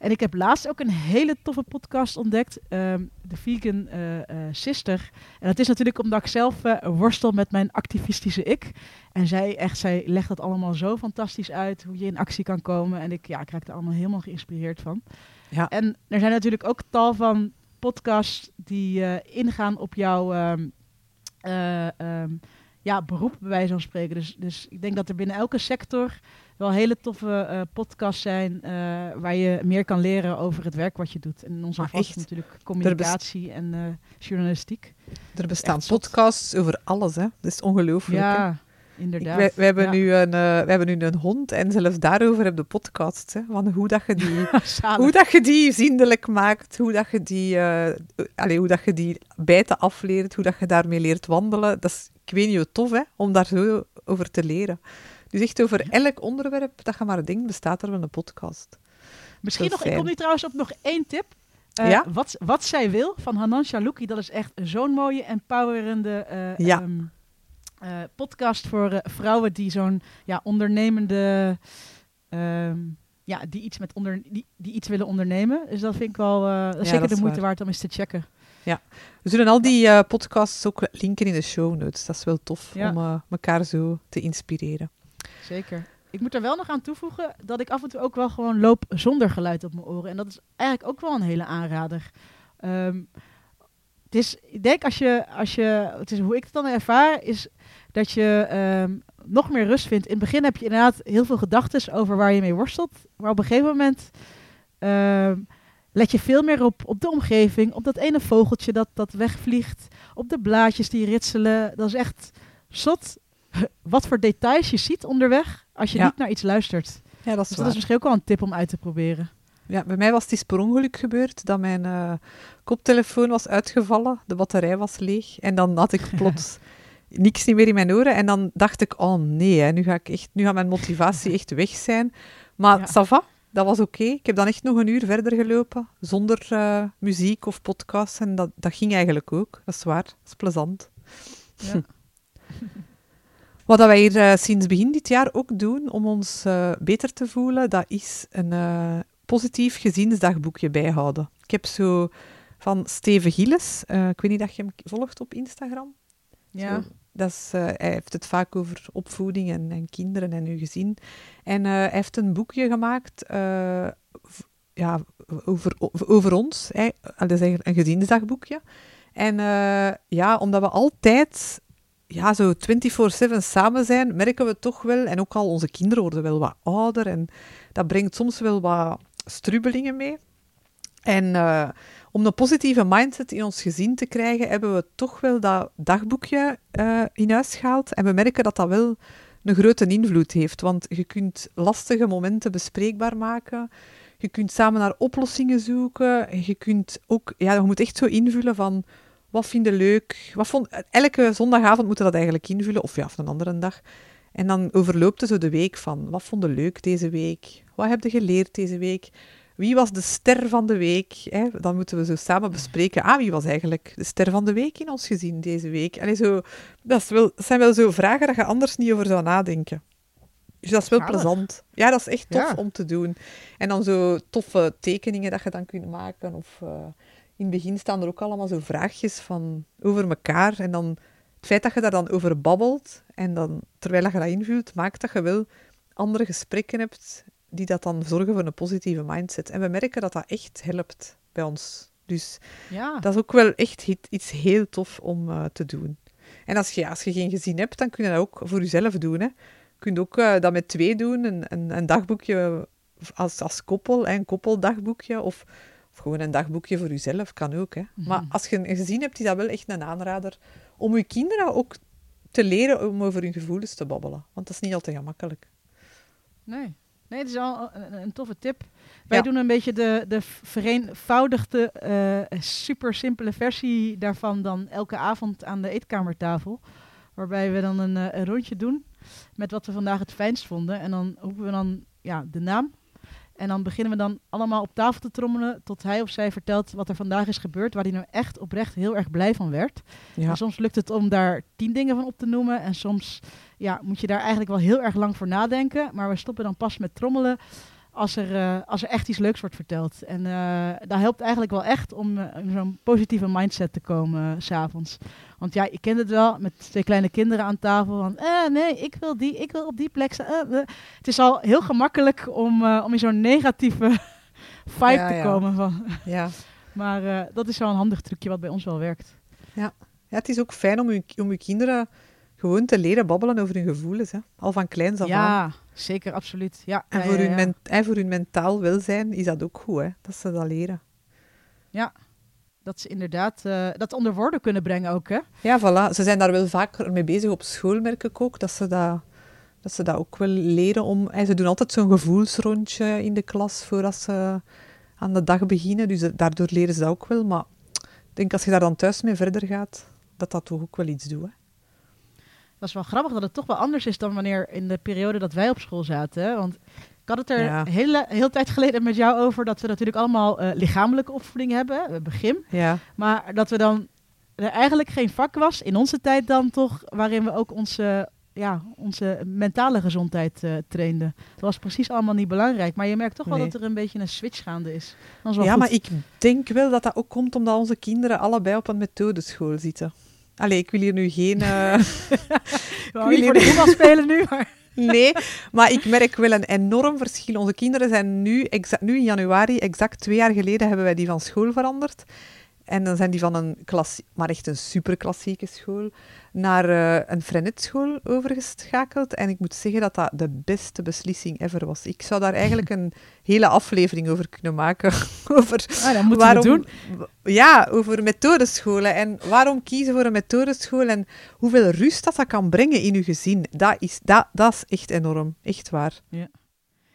A: En ik heb laatst ook een hele toffe podcast ontdekt. ehm, de Vegan eh, eh, Sister. En dat is natuurlijk omdat ik zelf eh, worstel met mijn activistische ik. En zij, echt, zij legt dat allemaal zo fantastisch uit. Hoe je in actie kan komen. En ik, ja, ik raak er allemaal helemaal geïnspireerd van.
B: Ja.
A: En er zijn natuurlijk ook tal van podcasts die ingaan op jouw ehm, eh, ehm, ja, beroep, bij wijze van spreken. Dus, dus ik denk dat er binnen elke sector wel hele toffe eh, podcasts zijn eh, waar je meer kan leren over het werk wat je doet. En in onze het natuurlijk communicatie en eh, journalistiek.
B: Er bestaan podcasts over alles, hè. Dat is ongelooflijk, hè.
A: Ja,
B: Ik,
A: inderdaad.
B: wij, wij hebben
A: Ja.
B: nu een, wij hebben nu een hond en zelfs daarover hebben de podcasts. Hè, van hoe, dat je die, hoe dat je die zindelijk maakt, hoe dat je die, allee, hoe dat je die bijten afleert, hoe dat je daarmee leert wandelen. Dat is, ik weet niet hoe tof, hè, om daar zo over te leren. Dus echt over elk onderwerp dat je maar denkt, bestaat er wel een podcast.
A: Misschien nog, ik kom nu trouwens op nog één tip. Eh,
B: Ja?
A: wat, wat zij wil van Hanan Shalouki, dat is echt zo'n mooie, empowerende
B: Ja.
A: eh, podcast voor vrouwen die zo'n ja, ondernemende, ehm, ja, die iets, met onder, die, die iets willen ondernemen. Dus dat vind ik wel
B: Ja,
A: zeker de moeite
B: waar.
A: waard om eens te checken.
B: We zullen al die podcasts ook linken in de show notes. Dat is wel tof
A: Ja.
B: om elkaar zo te inspireren.
A: Zeker. Ik moet er wel nog aan toevoegen dat ik af en toe ook wel gewoon loop zonder geluid op mijn oren. En dat is eigenlijk ook wel een hele aanrader. Ehm, het is, ik denk als je, als je, het is hoe ik het dan ervaar, is dat je ehm, nog meer rust vindt. In het begin heb je inderdaad heel veel gedachten over waar je mee worstelt. Maar op een gegeven moment ehm, let je veel meer op, op de omgeving, op dat ene vogeltje dat, dat wegvliegt, op de blaadjes die ritselen. Dat is echt zot wat voor details je ziet onderweg als je
B: Ja.
A: niet naar iets luistert.
B: Ja, dat is
A: Dus dat is misschien ook wel een tip om uit te proberen.
B: Ja, bij mij was het eens per ongeluk gebeurd dat mijn eh, koptelefoon was uitgevallen, de batterij was leeg en dan had ik plots niks niet meer in mijn oren en dan dacht ik, oh nee, hè, nu, ga ik echt, nu gaat mijn motivatie echt weg zijn. Maar
A: Ja.
B: ça va, dat was oké. Ik heb dan echt nog een uur verder gelopen, zonder eh, muziek of podcast en dat, dat ging eigenlijk ook. Dat is waar, dat is plezant.
A: Ja.
B: Wat dat wij hier eh, sinds begin dit jaar ook doen om ons eh, beter te voelen, dat is een eh, positief gezinsdagboekje bijhouden. Ik heb zo van Steven Gilles, ik weet niet dat je hem volgt op Instagram.
A: ja.
B: Zo, dat is, hij heeft het vaak over opvoeding en, en kinderen en uw gezin. En hij heeft een boekje gemaakt ja, over, over ons. Hè. Dat is eigenlijk een gezinsdagboekje. En ja, omdat we altijd ja, zo 24-7 samen zijn, merken we toch wel, en ook al onze kinderen worden wel wat ouder, en dat brengt soms wel wat strubbelingen mee. En eh, om een positieve mindset in ons gezin te krijgen, hebben we toch wel dat dagboekje eh, in huis gehaald. En we merken dat dat wel een grote invloed heeft. Want je kunt lastige momenten bespreekbaar maken. Je kunt samen naar oplossingen zoeken. En je kunt ook, ja, je moet echt zo invullen van wat vind je leuk. Wat vond, elke zondagavond moeten we dat eigenlijk invullen, of ja, of een andere dag. En dan overloopt het zo de week van wat vond je leuk deze week? Wat heb je geleerd deze week? Wie was de ster van de week? Hè? Dan moeten we zo samen bespreken. Ah, wie was eigenlijk de ster van de week in ons gezin deze week? Allee, zo, dat, is wel, dat zijn wel zo vragen dat je anders niet over zou nadenken. Dus dat is wel plezant. Ja, dat is echt tof
A: Ja.
B: om te doen. En dan zo toffe tekeningen dat je dan kunt maken. Of eh, in het begin staan er ook allemaal zo vraagjes van over elkaar. En dan het feit dat je daar dan over babbelt en dan, terwijl je dat invult, maakt dat je wel andere gesprekken hebt die dat dan zorgen voor een positieve mindset. En we merken dat dat echt helpt bij ons. Dus
A: ja.
B: dat is ook wel echt iets heel tof om eh, te doen. En als je, als je geen gezin hebt, dan kun je dat ook voor jezelf doen. Hè. Je kunt ook eh, dat met twee doen, een, een, een dagboekje als, als koppel, hè, een koppeldagboekje, of gewoon een dagboekje voor jezelf, kan ook. Hè. Maar
A: Mhm.
B: als je een gezin hebt, is dat wel echt een aanrader om je kinderen ook te leren om over hun gevoelens te babbelen. Want dat is niet altijd gemakkelijk.
A: Nee. Nee, het is wel een, een toffe tip. Wij
B: Ja.
A: doen een beetje de, de vereenvoudigde, eh, super simpele versie daarvan dan elke avond aan de eetkamertafel. Waarbij we dan een, eh, een rondje doen met wat we vandaag het fijnst vonden. En dan roepen we dan ja, de naam. En dan beginnen we dan allemaal op tafel te trommelen tot hij of zij vertelt wat er vandaag is gebeurd. Waar hij nou echt oprecht heel erg blij van werd.
B: Ja.
A: En soms lukt het om daar tien dingen van op te noemen. En soms ja, moet je daar eigenlijk wel heel erg lang voor nadenken. Maar we stoppen dan pas met trommelen als er, eh, als er echt iets leuks wordt verteld. En eh dat helpt eigenlijk wel echt om eh, in zo'n positieve mindset te komen s s'avonds. Want ja, je kent het wel met twee kleine kinderen aan tafel. Van, eh, nee, ik wil die, ik wil op die plek staan. Het is al heel gemakkelijk om, om in zo'n negatieve vibe
B: Ja,
A: te
B: ja.
A: komen. Van.
B: ja.
A: Maar dat is wel een handig trucje wat bij ons wel werkt.
B: Ja, het is ook fijn om je, om je kinderen gewoon te leren babbelen over hun gevoelens. Hè. Al van kleins af aan.
A: Ja, zeker, absoluut. Ja,
B: En
A: ja,
B: voor,
A: ja,
B: hun
A: ja.
B: men- en voor hun mentaal welzijn is dat ook goed, hè, dat ze dat leren.
A: Dat ze inderdaad eh, dat onder woorden kunnen brengen ook, hè?
B: Ja, voilà. Ze zijn daar wel vaker mee bezig op school, merk ik ook. Dat ze dat, dat, ze dat ook wel leren om... En ze doen altijd zo'n gevoelsrondje in de klas voordat ze aan de dag beginnen. Dus daardoor leren ze dat ook wel. Maar ik denk als je daar dan thuis mee verder gaat, dat dat toch ook wel iets doet. Hè.
A: Dat is wel grappig dat het toch wel anders is dan wanneer in de periode dat wij op school zaten. Want ik had het er
B: Ja.
A: hele, heel tijd geleden met jou over dat we natuurlijk allemaal eh, lichamelijke opvoeding hebben. hebben gym.
B: Ja.
A: Maar dat we dan er eigenlijk geen vak was in onze tijd dan toch, waarin we ook onze, ja, onze mentale gezondheid eh, trainden. Dat was precies allemaal niet belangrijk. Maar je merkt toch wel
B: Nee.
A: dat er een beetje een switch gaande is.
B: Ja,
A: goed.
B: maar ik denk wel dat dat ook komt omdat onze kinderen allebei op een methodeschool zitten. Allee, ik wil hier nu geen... eh,
A: Ik wou niet voor de voetbal spelen nu, maar...
B: Nee, maar ik merk wel een enorm verschil. Onze kinderen zijn nu, exa- nu in januari, exact twee jaar geleden, hebben wij die van school veranderd. En dan zijn die van een klassie, maar echt een superklassieke school, naar eh, een Freinet-school overgeschakeld. En ik moet zeggen dat dat de beste beslissing ever was. Ik zou daar eigenlijk een hele aflevering over kunnen maken. over
A: Ah, dat moeten we doen.
B: Ja, over methodescholen. En waarom kiezen voor een methodeschool en hoeveel rust dat, dat kan brengen in je gezin. Dat is, dat, dat is echt enorm. Echt waar.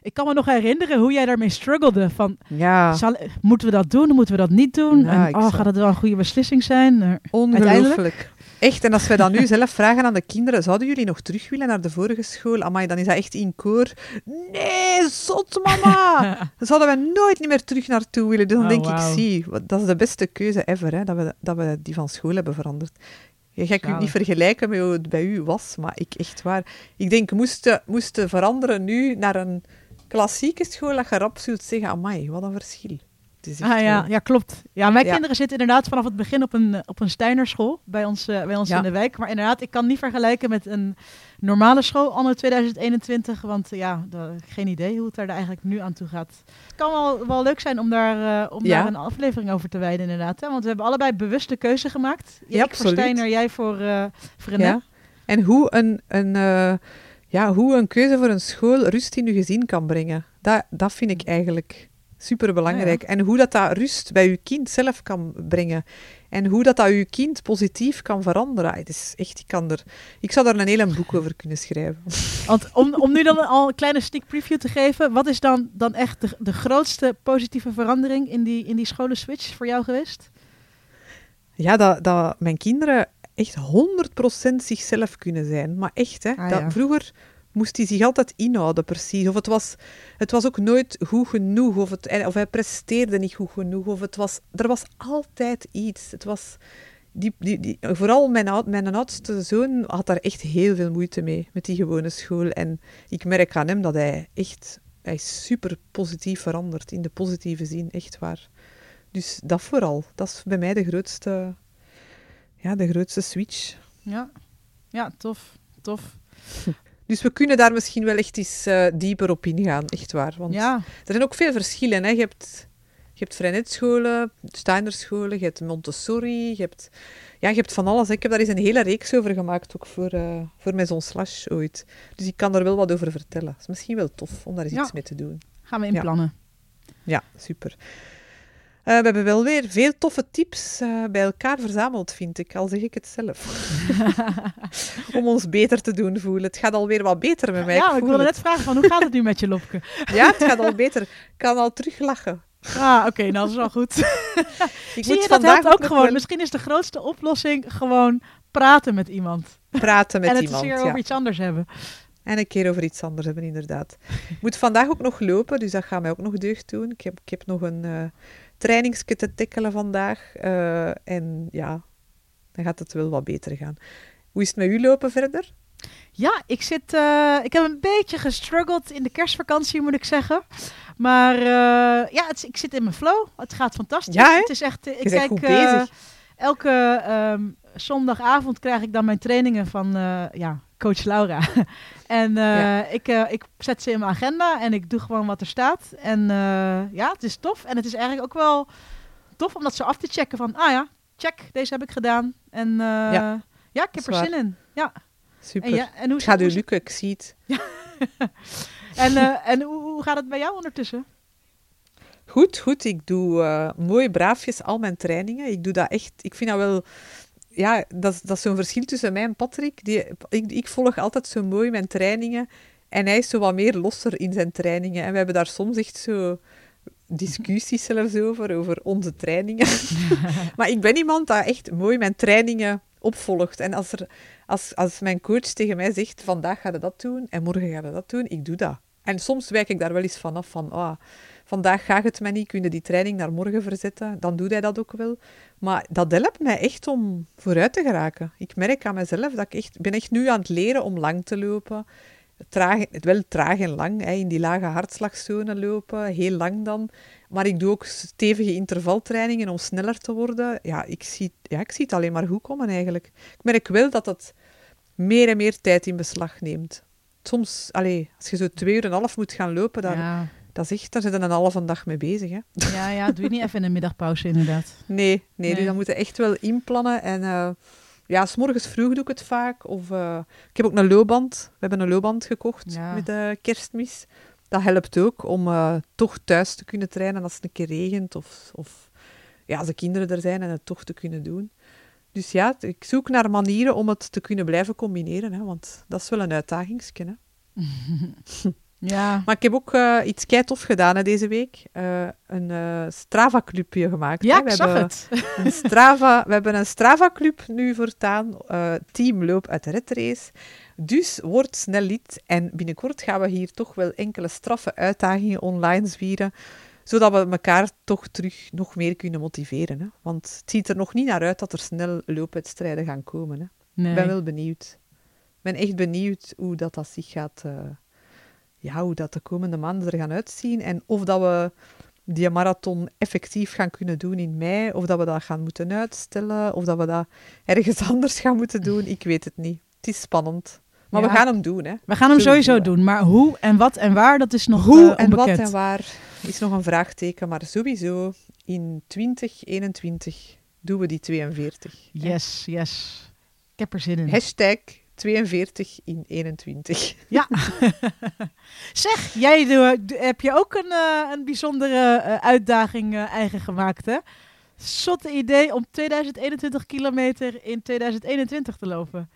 A: Ik kan me nog herinneren hoe jij daarmee struggelde. Van,
B: Ja,
A: zal, moeten we dat doen? Moeten we dat niet doen?
B: Ja,
A: en, oh, gaat het wel een goede beslissing zijn?
B: Ongelooflijk. Echt, en als we dan nu zelf vragen aan de kinderen, zouden jullie nog terug willen naar de vorige school? Amai, dan is dat echt in koor. Nee, zot mama! Zouden we nooit niet meer terug naartoe willen. Dus dan
A: Oh,
B: denk ik, zie, dat is de beste keuze ever, hè, dat, we, dat we die van school hebben veranderd. Je gaat je niet vergelijken met hoe het bij u was, maar ik echt waar. Ik denk, moesten moesten veranderen nu naar een klassieke school, dat je rap zult zeggen, amai, wat een verschil.
A: Ah ja, ja, klopt. Ja, mijn
B: Ja.
A: kinderen zitten inderdaad vanaf het begin op een, eh, op een Steinerschool bij ons, eh, bij ons
B: Ja.
A: in de wijk. Maar inderdaad, ik kan niet vergelijken met een normale school anno 2021. Want eh, ja, geen idee hoe het daar eigenlijk nu aan toe gaat. Het kan wel, wel leuk zijn om, daar, eh, om
B: Ja.
A: daar een aflevering over te wijden inderdaad. Hè? Want we hebben allebei bewuste keuze gemaakt.
B: Ja,
A: ik voor
B: absoluut.
A: Steiner, jij voor uh,
B: Ja. En hoe een, een, eh, ja, hoe een keuze voor een school rust in je gezin kan brengen. Dat, dat vind ik eigenlijk superbelangrijk. En hoe dat, dat rust bij je kind zelf kan brengen. En hoe dat, dat je kind positief kan veranderen. Ah, Het is echt, ik, kan er, ik zou daar een hele boek over kunnen schrijven.
A: Want om, om nu dan al een kleine sneak preview te geven, wat is dan, dan echt de, de grootste positieve verandering in die, in die scholenswitch voor jou geweest?
B: Ja, dat, dat mijn kinderen echt 100% zichzelf kunnen zijn. Maar echt, hè.
A: Ah,
B: dat. Vroeger moest hij zich altijd inhouden, precies. Of het was, het was ook nooit goed genoeg, of, het, of hij presteerde niet goed genoeg, of het was, er was altijd iets. Het was, die, die, die, vooral mijn, oud, mijn oudste zoon had daar echt heel veel moeite mee, met die gewone school. En ik merk aan hem dat hij echt, hij is super positief veranderd, in de positieve zin, echt waar. Dus dat vooral, dat is bij mij de grootste, ja, de grootste switch.
A: Ja, ja tof. Tof.
B: Dus we kunnen daar misschien wel echt eens eh, dieper op ingaan, echt waar. Want
A: Ja,
B: er zijn ook veel verschillen. Hè. Je hebt, je hebt Freinet-scholen, Steinerscholen, je hebt Montessori, je hebt, ja, je hebt van alles. hè. Ik heb daar eens een hele reeks over gemaakt, ook voor, eh voor Maison Slash ooit. Dus ik kan er wel wat over vertellen. Het is misschien wel tof om daar eens
A: Ja.
B: iets mee te doen.
A: gaan we
B: Ja.
A: inplannen.
B: Ja, super. Eh, we hebben wel weer veel toffe tips eh, bij elkaar verzameld, vind ik, al zeg ik het zelf. Om ons beter te doen voelen. Het gaat alweer wat beter met mij.
A: Ja, ik wilde
B: het.
A: net vragen van hoe gaat het nu met je Lopke?
B: Ja, het gaat al beter. Ik kan al teruglachen.
A: Ah, oké, nou dat is wel goed.
B: Ik
A: Zie
B: moet
A: je, dat helpt ook gewoon.
B: wel
A: Misschien is de grootste oplossing gewoon praten met iemand.
B: praten met
A: en het
B: iemand.
A: eens weer
B: ja.
A: over iets anders hebben.
B: En een keer over iets anders hebben, inderdaad. Ik moet vandaag ook nog lopen, dus dat gaat mij ook nog deugd doen. Ik heb, ik heb nog een uh, trainingske te tackelen vandaag. Uh, en ja, dan gaat het wel wat beter gaan. Hoe is het met u lopen verder?
A: Ja, ik, zit, uh, ik heb een beetje gestruggeld in de kerstvakantie, moet ik zeggen. Maar uh, ja, het, ik zit in mijn flow. Het gaat fantastisch.
B: Ja,
A: het is echt. Ik kijk
B: goed bezig.
A: elke um, zondagavond krijg ik dan mijn trainingen van ja, coach Laura. en ja. ik, ik zet ze in mijn agenda en ik doe gewoon wat er staat. En ja, het is tof. En het is eigenlijk ook wel tof om dat zo af te checken van, ah ja, check, deze heb ik gedaan. En ja. ja, ik heb er zin in. Ja.
B: Super.
A: En, ja, en hoe,
B: het gaat u lukken, ik zie het.
A: En en hoe, hoe, gaat het bij jou ondertussen?
B: Goed, goed. Ik doe mooi braafjes al mijn trainingen. Ik doe dat echt... Ik vind dat wel... Ja, dat, dat is zo'n verschil tussen mij en Patrick. Die, ik, ik volg altijd zo mooi mijn trainingen. En hij is zo wat meer losser in zijn trainingen. En we hebben daar soms echt zo discussies zelfs over, over onze trainingen. maar ik ben iemand dat echt mooi mijn trainingen opvolgt. En als, er, als, als mijn coach tegen mij zegt, vandaag ga je dat doen en morgen ga je dat doen, ik doe dat. En soms wijk ik daar wel eens vanaf van, ah, vandaag gaat het mij niet, kun je die training naar morgen verzetten. Dan doet hij dat ook wel. Maar dat helpt mij echt om vooruit te geraken. Ik merk aan mezelf dat ik echt, ben echt nu aan het leren om lang te lopen. Traag, wel traag en lang, hè, in die lage hartslagzone lopen, heel lang dan. Maar ik doe ook stevige intervaltrainingen om sneller te worden. Ja, ik zie, ja, ik zie het alleen maar goed komen eigenlijk. Ik merk wel dat het meer en meer tijd in beslag neemt. Soms, allez, als je zo twee uur en een half moet gaan lopen, dan,
A: ja.
B: dat is echt, daar zit een halve dag mee bezig. Hè?
A: ja, ja, doe je niet even in de middagpauze inderdaad.
B: Nee, nee,
A: Nee.
B: dus dan moet je echt wel inplannen. En eh ja, s morgens vroeg doe ik het vaak. Of, eh, ik heb ook een loopband. We hebben een loopband gekocht
A: Ja.
B: met de kerstmis. Dat helpt ook om eh, toch thuis te kunnen trainen als het een keer regent. Of, of ja, als de kinderen er zijn en het toch te kunnen doen. Dus ja, ik zoek naar manieren om het te kunnen blijven combineren. Hè, want dat is wel een uitdagingsje. Hè.
A: Ja,
B: Maar ik heb ook eh, iets kei tof gedaan hè, deze week. Eh, een eh, Strava-clubje gemaakt.
A: ja
B: hè.
A: ik
B: We
A: zag
B: hebben
A: het.
B: een Strava, we hebben een Strava-club nu voortaan. team Loop uit de Red Race. Dus word snel lid. En binnenkort gaan we hier toch wel enkele straffe uitdagingen online zwieren. Zodat we elkaar toch terug nog meer kunnen motiveren. Hè? Want het ziet er nog niet naar uit dat er snel loopwedstrijden gaan komen. Hè?
A: Nee.
B: Ik ben wel benieuwd. Ik ben echt benieuwd hoe dat, dat zich gaat... eh, ja, hoe dat de komende maanden er gaan uitzien. En of dat we die marathon effectief gaan kunnen doen in mei, of dat we dat gaan moeten uitstellen, of dat we dat ergens anders gaan moeten doen. Ik weet het niet. Het is spannend. Maar
A: Ja.
B: we gaan hem doen, hè.
A: We gaan hem
B: Sowieso,
A: doen, maar hoe en wat en waar, dat is nog
B: Hoe
A: eh,
B: en wat en waar is nog een vraagteken, maar sowieso in 2021 doen we die 42. hè.
A: Yes, yes. Ik heb er zin in.
B: Hashtag 42 in 21.
A: Ja. zeg, jij doe- heb je ook een, eh, een bijzondere eh, uitdaging eh, eigen gemaakt, hè? Zotte idee om 2021 kilometer in 2021 te lopen.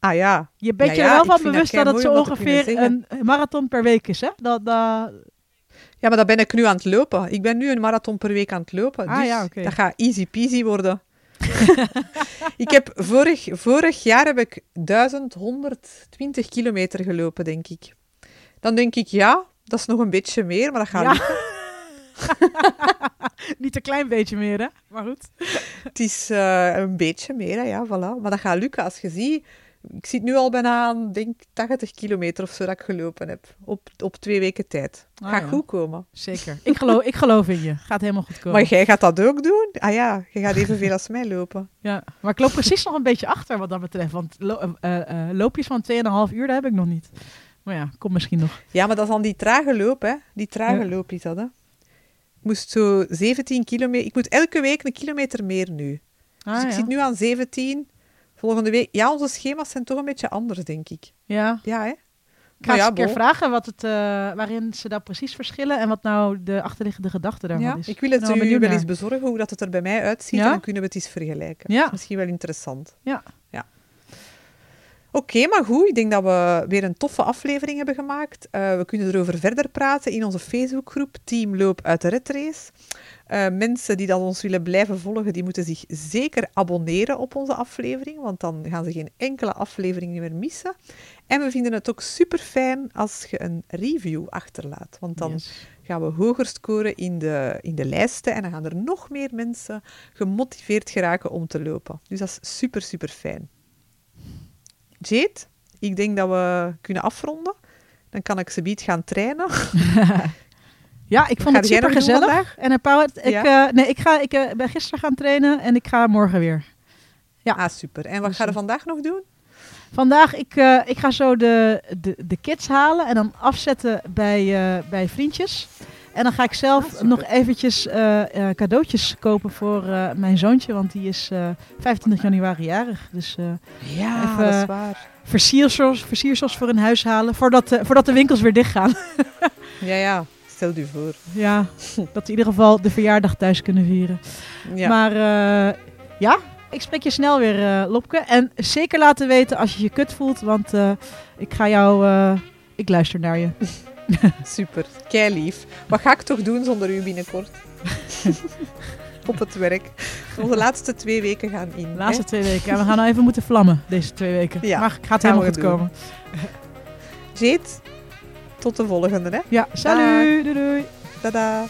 B: Ah ja,
A: Je bent
B: Ja,
A: je er wel van bewust
B: dat
A: dat het zo ongeveer een marathon per week is, hè? Dat,
B: Ja, maar dat ben ik nu aan het lopen. Ik ben nu een marathon per week aan het lopen.
A: Ah,
B: dus
A: ja,
B: dat gaat easy peasy worden. ik heb vorig, vorig jaar heb ik 1120 kilometer gelopen, denk ik. Dan denk ik, ja, dat is nog een beetje meer, maar dat gaat
A: Ja. niet een klein beetje meer, hè? Maar goed.
B: Het is eh, een beetje meer, hè, ja, voilà. Maar dat gaat lukken als je ziet. Ik zit nu al bijna aan, denk 80 kilometer of zo dat ik gelopen heb. Op, op twee weken tijd.
A: Ah,
B: gaat
A: ja.
B: goed komen.
A: Zeker. Ik geloof, ik geloof in je. Gaat helemaal goed komen.
B: Maar jij gaat dat ook doen? Ah ja, je gaat evenveel als mij lopen.
A: Ja, maar ik loop precies nog een beetje achter wat dat betreft. Want lo- eh, loopjes van 2,5 uur, dat heb ik nog niet. Maar ja, komt misschien nog.
B: Ja, maar dat is dan die trage loop, hè. Die trage
A: Ja.
B: loop is dat, hè. Ik moest zo 17 kilometer... Ik moet elke week een kilometer meer nu.
A: Ah,
B: dus ik
A: ja.
B: zit nu aan 17. Volgende week... Ja, onze schema's zijn toch een beetje anders, denk ik.
A: Ja,
B: Ja, hè.
A: ik ga
B: Nou
A: eens een keer vragen wat het, eh, waarin ze dat precies verschillen en wat nou de achterliggende gedachte daarvan
B: Ja,
A: is.
B: ik wil het
A: er
B: u wel eens bezorgen, hoe dat het er bij mij uitziet.
A: Ja?
B: En dan kunnen we het eens vergelijken.
A: Ja.
B: Misschien wel interessant.
A: Ja.
B: ja. Oké, maar goed. Ik denk dat we weer een toffe aflevering hebben gemaakt. Eh, we kunnen erover verder praten in onze Facebookgroep Team Loop uit de Red Race. Eh, mensen die dat ons willen blijven volgen, die moeten zich zeker abonneren op onze aflevering, want dan gaan ze geen enkele aflevering meer missen. En we vinden het ook super fijn als je een review achterlaat, want dan
A: Yes.
B: gaan we hoger scoren in de, in de lijsten en dan gaan er nog meer mensen gemotiveerd geraken om te lopen. Dus dat is super, super fijn. Jade, ik denk dat we kunnen afronden. Dan kan ik ze gaan trainen.
A: Ja, ik vond het super gezellig. En een paar, ik,
B: Ja?
A: eh, nee, ik, ga, ik eh, ben gisteren gaan trainen en ik ga morgen weer. Ja.
B: Ah, super. En wat
A: Dus,
B: ga je
A: eh,
B: vandaag nog doen?
A: Vandaag, ik, eh, ik ga zo de, de, de kids halen en dan afzetten bij, eh, bij vriendjes. En dan ga ik
B: Ah,
A: zelf
B: super.
A: nog eventjes eh, eh, cadeautjes kopen voor eh, mijn zoontje, want die is eh 25 januari jarig. Dus eh
B: Ja,
A: even-
B: dat is waar.
A: versiersels, versiersels voor in huis halen, voordat, voordat de winkels weer dicht gaan.
B: Ja, ja. Stel je voor.
A: ja, dat we in ieder geval de verjaardag thuis kunnen vieren.
B: Ja.
A: Maar eh, ja, ik spreek je snel weer, eh, Lopke. En zeker laten weten als je je kut voelt, want eh, ik ga jou... ik luister naar je.
B: Super. Kei lief. Wat ga ik toch doen zonder u binnenkort? op het werk. Onze laatste twee weken gaan in.
A: De laatste
B: hè?
A: twee weken. En we gaan nou even moeten vlammen deze twee weken.
B: Ja,
A: maar gaat helemaal goed
B: doen.
A: komen.
B: Jade, tot de volgende. Hè?
A: Ja, salut. Doei doei.
B: Tada.